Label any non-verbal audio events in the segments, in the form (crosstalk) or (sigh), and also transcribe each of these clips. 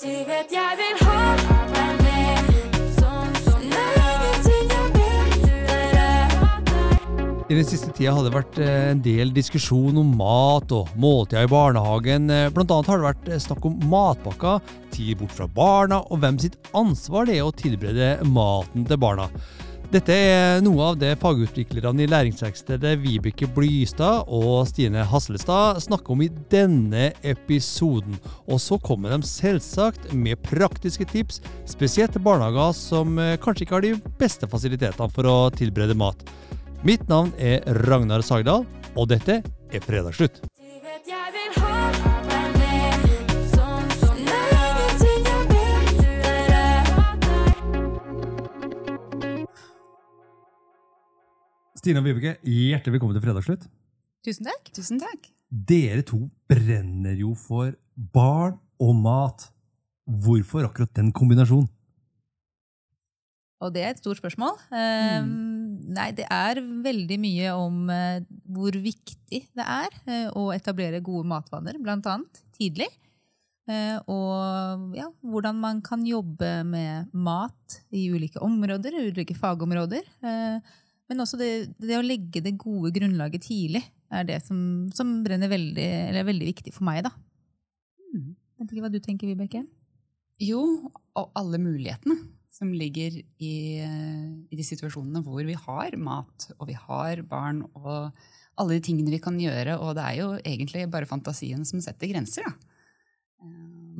Du vet jeg vil ha. I den siste tida har det vært eh, en del diskusjon om mat og måltider i barnehagen. Eh, Blant annet har det vært eh, snakk om matpakker, tid bort fra barna, og hvem sitt ansvar det er å tilberede maten til barna. Dette er noe av det fagutviklerne i Læringsverkstedet Vibeke Blystad og Stine Haslestad snakker om i denne episoden. Og så kommer de selvsagt med praktiske tips, spesielt til barnehager som eh, kanskje ikke har de beste fasilitetene for å tilberede mat. Mitt navn er Ragnar Sagdal, og dette er Fredagsslutt. Du vet jeg vil ha Stine og Vibeke, hjertelig velkommen til Fredagsslutt. Tusen takk. Tusen takk. Dere to brenner jo for barn og mat. Hvorfor akkurat den kombinasjonen? Og det er et stort spørsmål. Mm. Nei, det er veldig mye om eh, hvor viktig det er eh, å etablere gode matvaner, blant annet tidlig. Eh, og ja, hvordan man kan jobbe med mat i ulike områder, ulike fagområder. Men også det, det å legge det gode grunnlaget tidlig er det som, som brenner veldig, eller er veldig viktig for meg. da. Mm. Jeg vet ikke hva du tenker, Vibeke? Jo, og alle mulighetene som ligger i, i de situasjonene hvor vi har mat, og vi har barn, og alle de tingene vi kan gjøre. Og det er jo egentlig bare fantasien som setter grenser. Da.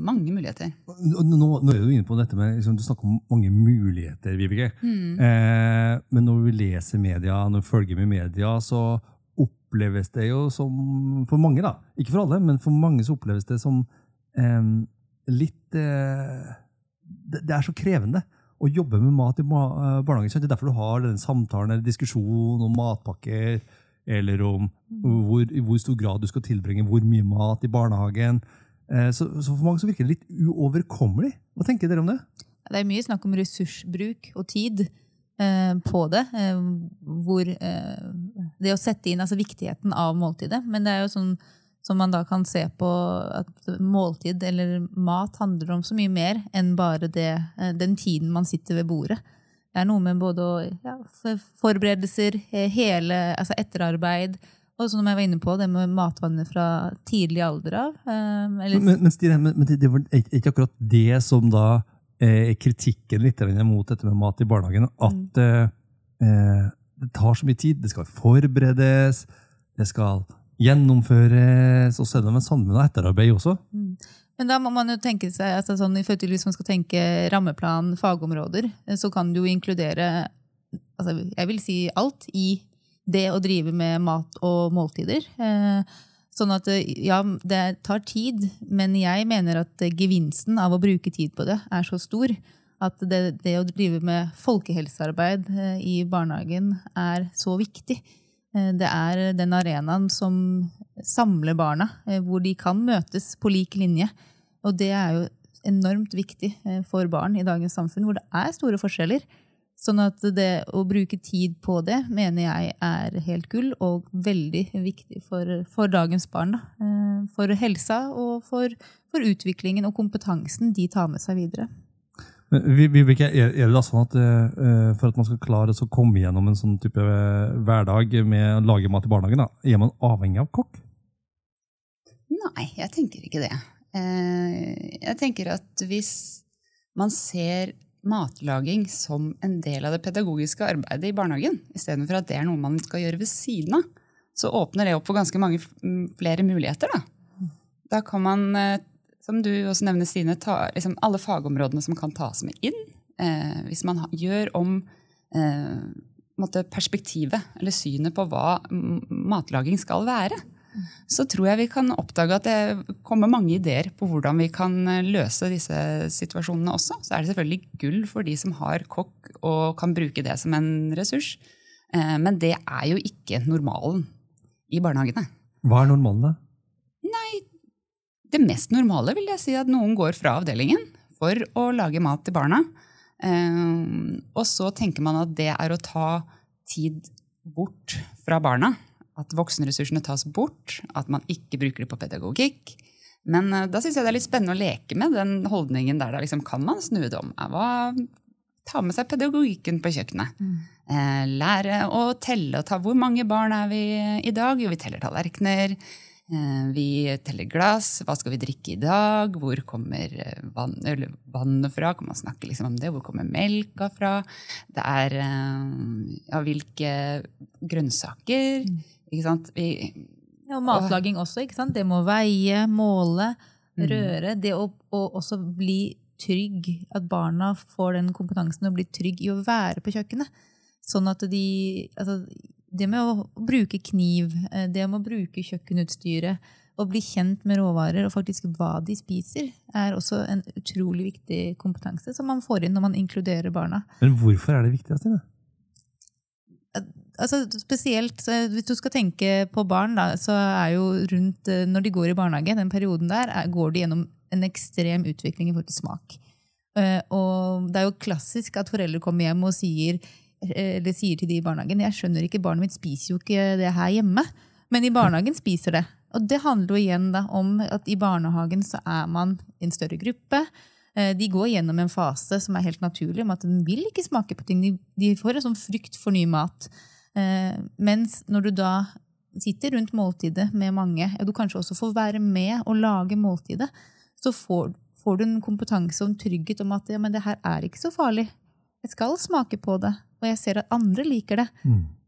Mange muligheter. Nå, nå er du inne på dette med, liksom, Du snakker om mange muligheter, Vibeke. Eh, men når vi leser media, når vi følger med media, så oppleves det jo som For mange, da. Ikke for alle, men for mange så oppleves det som eh, litt eh, det, det er så krevende å jobbe med mat i eh, barnehagen. Det er derfor du har den samtalen eller diskusjonen om matpakker, eller om hvor, i hvor stor grad du skal tilbringe hvor mye mat i barnehagen. Eh, Så, så for mange så virker det litt uoverkommelig. Hva tenker dere om det? Det er mye snakk om ressursbruk og tid eh, på det. Eh, hvor eh, Det å sette inn altså viktigheten av måltidet. Men det er jo sånn som man da kan se på at måltid eller mat handler om så mye mer enn bare det, eh, den tiden man sitter ved bordet. Det er noe med både ja, forberedelser, eh, hele, altså etterarbeid, og som jeg var inne på, det med matvaner fra tidlig alder av. eh, Eller, Men, men, Stine, men, men det, det var ikke akkurat det som da eh, kritikken litt mot dette med mat i barnehagen. At mm. eh, det tar så mye tid. Det skal forberedes, det skal gjennomføres, og så er det med sammen med etterarbeid også. Men da må man jo tenke seg, altså sånn, i forhold til Hvis man skal tenke rammeplan, fagområder, eh, så kan du jo inkludere altså, jeg vil si alt i det å drive med mat og måltider. Eh, Sånn at eh, ja, det tar tid, men jeg mener at gevinsten av å bruke tid på det er så stor at det, det å drive med folkehelsearbeid eh, i barnehagen er så viktig. Det er den arenaen som samler barna, hvor de kan møtes på lik linje. Og det er jo enormt viktig for barn i dagens samfunn, hvor det er store forskjeller. Sånn at det å bruke tid på det mener jeg er helt gull og veldig viktig for, for dagens barn. Da. Eh, For helsa og for, for utviklingen og kompetansen de tar med seg videre. Vi- Vibeke, er, det da sånn at eh, for at man skal klare å komme gjennom en sånn type eh, hverdag med å lage mat i barnehagen, da, er man avhengig av kokk? Nei, jeg tenker ikke det. Eh, Jeg tenker at hvis man ser matlaging som en del av det pedagogiske arbeidet i barnehagen, istedenfor at det er noe man skal gjøre ved siden av, så åpner det opp for ganske mange flere muligheter. Da, da kan man, eh, som du også nevner, Stine, ta liksom alle fagområdene som kan tas med inn. Eh, hvis man gjør om eh, perspektivet eller synet på hva matlaging skal være, så tror jeg vi kan oppdage at det kommer mange ideer på hvordan vi kan eh, løse disse situasjonene også. Så er det selvfølgelig gull for de som har kokk og kan bruke det som en ressurs. Eh, Men det er jo ikke normalen i barnehagene. Hva er normalen, da? Nei, Det mest normale vil jeg si at noen går fra avdelingen for å lage mat til barna. Eh, Og så tenker man at det er å ta tid bort fra barna. At voksenressursene tas bort, at man ikke bruker det på pedagogikk. Men eh, da syns jeg det er litt spennende å leke med den holdningen der. Da, liksom, kan man snu det om? Hva, ta med seg pedagogikken på kjøkkenet. Mm. lære å telle og ta Hvor mange barn er vi i dag? Jo, vi teller tallerkener. Eh, vi teller glass. Hva skal vi drikke i dag? Hvor kommer eh, vann, eller vannet fra? Kan man snakke liksom om det? Hvor kommer melka fra? Det er eh, ja, hvilke grønnsaker. Ikke sant? Vi, Ja, og matlaging også, ikke sant? Det må veie, måle, Mm. røre. Det å, å også bli trygg, at barna får den kompetansen og blir trygg i å være på kjøkkenet. Sånn at de altså, Det med å bruke kniv, eh, det med å bruke kjøkkenutstyret, å bli kjent med råvarer og faktisk hva de spiser, er også en utrolig viktig kompetanse som man får inn når man inkluderer barna. Men hvorfor er det viktig? Stine? Altså spesielt hvis du skal tenke på barn, da, så er jo rundt eh, når de går i barnehage, den perioden der, er, går de gjennom en ekstrem utvikling i forhold til smak. Uh, og det er jo klassisk at foreldre kommer hjem og sier, eh, eller sier til de i barnehagen jeg skjønner ikke, barnet mitt spiser jo ikke det her hjemme, men i barnehagen spiser det. Og det handler jo igjen da om at i barnehagen så er man i en større gruppe. De går gjennom en fase som er helt naturlig, om at de vil ikke smake på ting. De, de får en sånn frykt for ny mat. Eh, mens når du da sitter rundt måltidet med mange, og du kanskje også får være med og lage måltidet, så får, får du en kompetanse og en trygghet om at ja, men det her er ikke så farlig. Jeg skal smake på det, og jeg ser at andre liker det.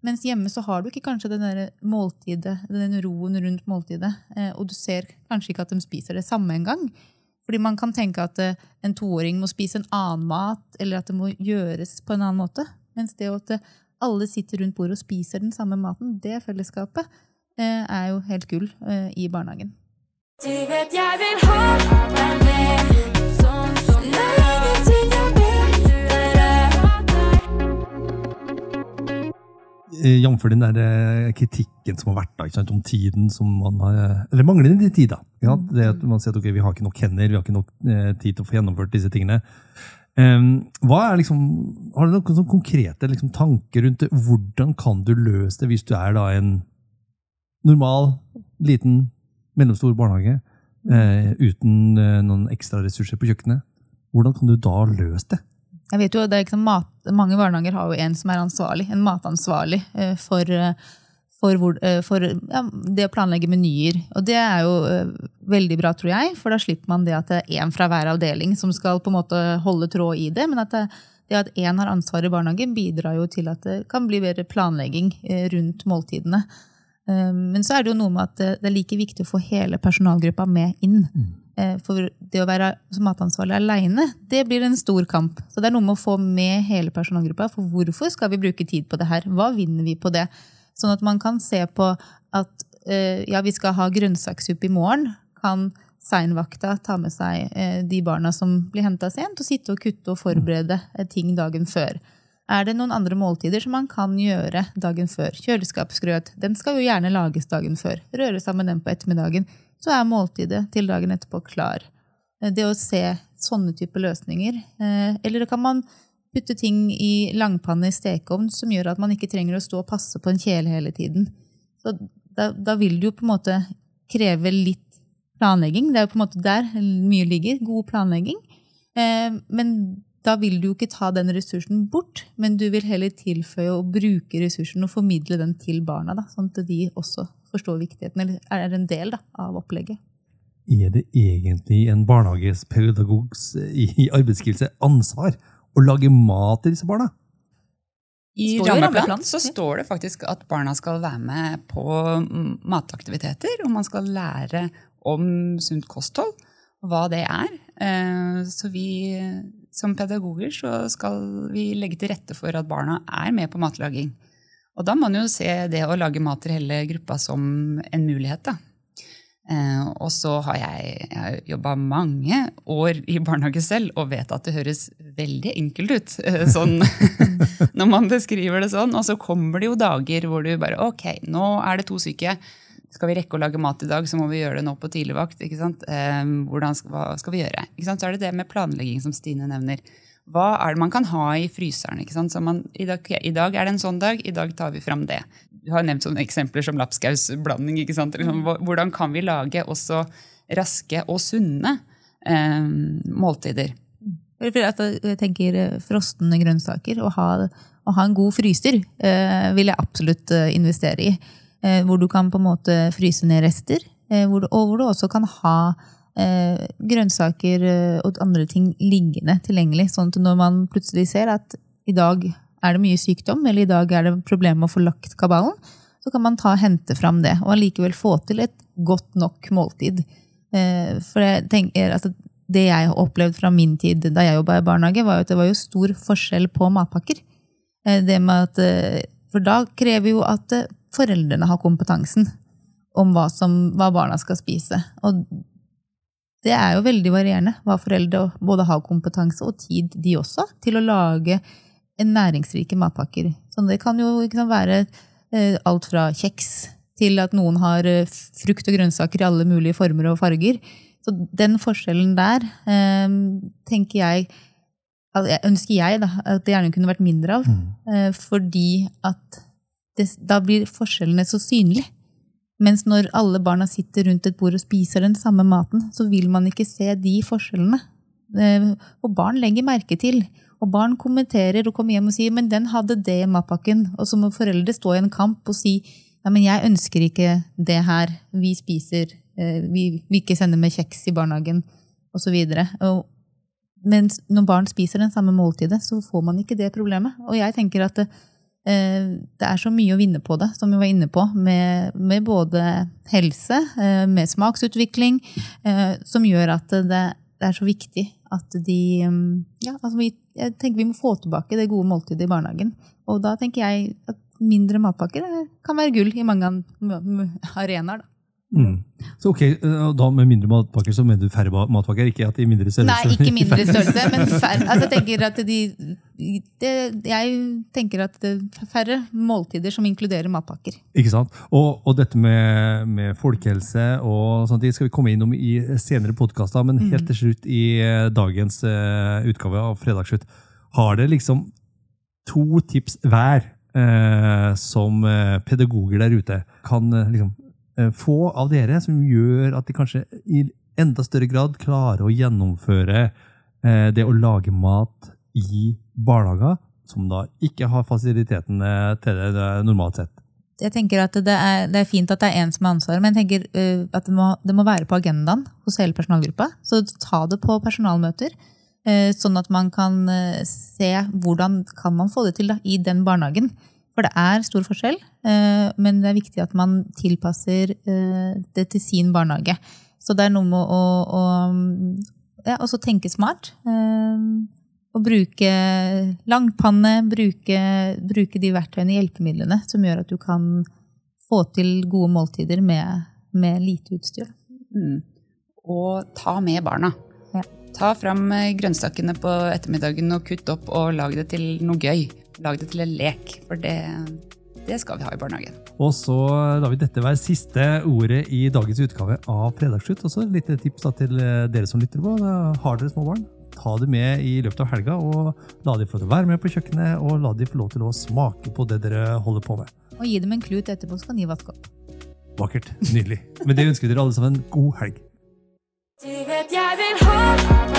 Mens hjemme så har du ikke kanskje den der måltidet, den roen rundt måltidet, eh, og du ser kanskje ikke at de spiser det samme engang. Fordi man kan tenke at eh, en toåring må spise en annen mat, eller at det må gjøres på en annen måte. Mens det at alle sitter rundt bordet og spiser den samme maten, det fellesskapet, eh, er jo helt gull eh, i barnehagen. Du vet jeg vil ha deg med, sånn som det er ingenting jeg. Eh, Jf. den der kritikken som har vært da, ikke sant, om tiden som man har Eller manglende tid, da. Ja, det at man sier at okay, vi har ikke nok hender, vi har ikke nok eh, tid til å få gjennomført disse tingene. Em, hva er liksom, Har du noen konkrete liksom, tanker rundt det? Hvordan kan du løse det hvis du er da en normal, liten, mellomstor barnehage eh, uten eh, noen ekstra ressurser på kjøkkenet? Hvordan kan du da løse det? Jeg vet jo, det er sånn mat, Mange barnehager har jo en som er ansvarlig, en matansvarlig eh, for, eh, for, hvor, eh, for ja, det å planlegge menyer. Og det er jo eh, veldig bra, tror jeg, for da slipper man det at det er én fra hver avdeling som skal på en måte holde tråd i det. Men at det, det at én har ansvar i barnehagen, bidrar jo til at det kan bli bedre planlegging eh, rundt måltidene. Men så er det jo noe med at det er like viktig å få hele personalgruppa med inn. Eh, For det å være matansvarlig aleine, det blir en stor kamp. Så det er noe med å få med hele personalgruppa. For hvorfor skal vi bruke tid på det her? Hva vinner vi på det? Sånn at man kan se på at eh, ja, vi skal ha grønnsakssuppe i morgen. Kan seinvakta ta med seg eh, de barna som blir henta sent, og sitte og kutte og forberede eh, ting dagen før? Er det noen andre måltider som man kan gjøre dagen før? Kjøleskapsgrøt den skal jo gjerne lages dagen før. Røre sammen den på ettermiddagen. Så er måltidet til dagen etterpå klar. Det å se sånne type løsninger. Eller kan man putte ting i langpanne i stekeovn som gjør at man ikke trenger å stå og passe på en kjele hele tiden. Så da, da vil det jo på en måte kreve litt planlegging. Det er jo på en måte der mye ligger. God planlegging. Eh, Men da vil du jo ikke ta den ressursen bort, men du vil heller tilføye og bruke ressursen og formidle den til barna, da, sånn at de også forstår viktigheten, eller er en del da, av opplegget. Er det egentlig en barnehagepedagogs i arbeidsgivelse ansvar å lage mat til disse barna? I rammeplan så står det faktisk at barna skal være med på mataktiviteter, og man skal lære om sunt kosthold, og hva det er. Eh, Så vi som pedagoger så skal vi legge til rette for at barna er med på matlaging. Og da må man jo se det å lage mat til hele gruppa som en mulighet, da. Eh, og så har jeg, jeg jobba mange år i barnehage selv og vet at det høres veldig enkelt ut (laughs) eh, sånn, (laughs) når man beskriver det sånn. Og så kommer det jo dager hvor du bare Ok, nå er det to syke. Skal vi rekke å lage mat i dag, så må vi gjøre det nå på tidligvakt. ikke sant? Eh, hvordan skal, hva skal vi gjøre? Ikke sant? Så er det det med planlegging som Stine nevner. Hva er det man kan ha i fryseren? ikke sant? Så man, i, dag, okay, I dag er det en sånn dag, i dag tar vi fram det. Du har nevnt sånne eksempler som lapskausblanding. ikke sant? Liksom, hvordan kan vi lage også raske og sunne eh, måltider. Jeg tenker frosne grønnsaker. Å ha, å ha en god fryser eh, vil jeg absolutt eh, investere i. Eh, hvor du kan på en måte fryse ned rester, eh, hvor du, og hvor du også kan ha eh, grønnsaker og andre ting liggende tilgjengelig. Sånn at når man plutselig ser at i dag er det mye sykdom, eller i dag er det problemer med å få lagt kabalen, så kan man ta hente fram det, og allikevel få til et godt nok måltid. Eh, For jeg tenker at det jeg har opplevd fra min tid da jeg jobba i barnehage, var at det var jo stor forskjell på matpakker. Eh, Det med at, eh, for da krever jo at foreldrene har kompetansen om hva, som, hva barna skal spise. Og det er jo veldig varierende hva foreldre både har kompetanse og tid, de også, til å lage næringsrike matpakker. Så det kan jo ikke sant, være eh, alt fra kjeks til at noen har eh, frukt og grønnsaker i alle mulige former og farger. Så den forskjellen der eh, tenker jeg ønsker jeg da, at det gjerne kunne vært mindre av. Mm. Fordi at det, da blir forskjellene så synlige. Mens når alle barna sitter rundt et bord og spiser den samme maten, så vil man ikke se de forskjellene. Eh, Og barn legger merke til. Og barn kommenterer og kommer hjem og sier men den hadde det i matpakken. Og så må foreldre stå i en kamp og si ja, men jeg ønsker ikke det her. Vi spiser, eh, vi vil ikke sende med kjeks i barnehagen osv. Men når barn spiser den samme måltidet, så får man ikke det problemet. Og jeg tenker at det, det er så mye å vinne på det, som vi var inne på, med, med både helse, eh, med smaksutvikling, eh, som gjør at det, det er så viktig at de mm, ja, altså vi, Jeg tenker vi må få tilbake det gode måltidet i barnehagen. Og da tenker jeg at mindre matpakker kan være gull i mange arenaer. Da. Mm. Så ok, eh, da med mindre matpakker så mener du færre matpakker, ikke at de mindre størrelse? Nei, ikke (laughs) mindre størrelse, men færre. Altså, jeg tenker at de, det, jeg tenker at det er færre måltider som inkluderer matpakker. Ikke sant? Og, og dette med, med folkehelse og sånt, det skal vi komme innom i senere podkaster, men helt til slutt i eh, dagens eh, utgave av Fredagsslutt, har det liksom to tips hver eh, som pedagoger der ute kan eh, liksom, få av dere, som gjør at de kanskje i enda større grad klarer å gjennomføre eh, det å lage mat i barnehager, som da ikke har fasilitetene til det eh, normalt sett. Jeg tenker at det er, det er fint at det er én som har ansvaret, men jeg tenker at det må, det må være på agendaen hos hele personalgruppa. Så ta det på personalmøter, sånn at man kan se hvordan kan man få det til da, i den barnehagen. For det er stor forskjell, øh, men det er viktig at man tilpasser øh, det til sin barnehage. Så det er noe med å, å ja, også tenke smart. øh, og bruke langpanne, bruke, bruke de verktøyene, hjelpemidlene, som gjør at du kan få til gode måltider med, med lite utstyr. Mm. Og ta med barna. Ja. Ta fram eh, grønnsakene på ettermiddagen og kutt opp og lag det til noe gøy. Lag det til en lek, for det, det skal vi ha i barnehagen. Og så lar vi dette være siste ordet i dagens utgave av Fredagsslutt. Og så et lite tips da til eh, dere som lytter på. Har dere små barn? Ta det med i løpet av helga, og la de få lov til å være med på kjøkkenet, og la de få lov til å smake på det dere holder på med. Og gi dem en klut etterpå, så kan de vaske opp. Vakkert. Nydelig. Men det ønsker vi dere alle sammen god helg. Du vet jeg vil ha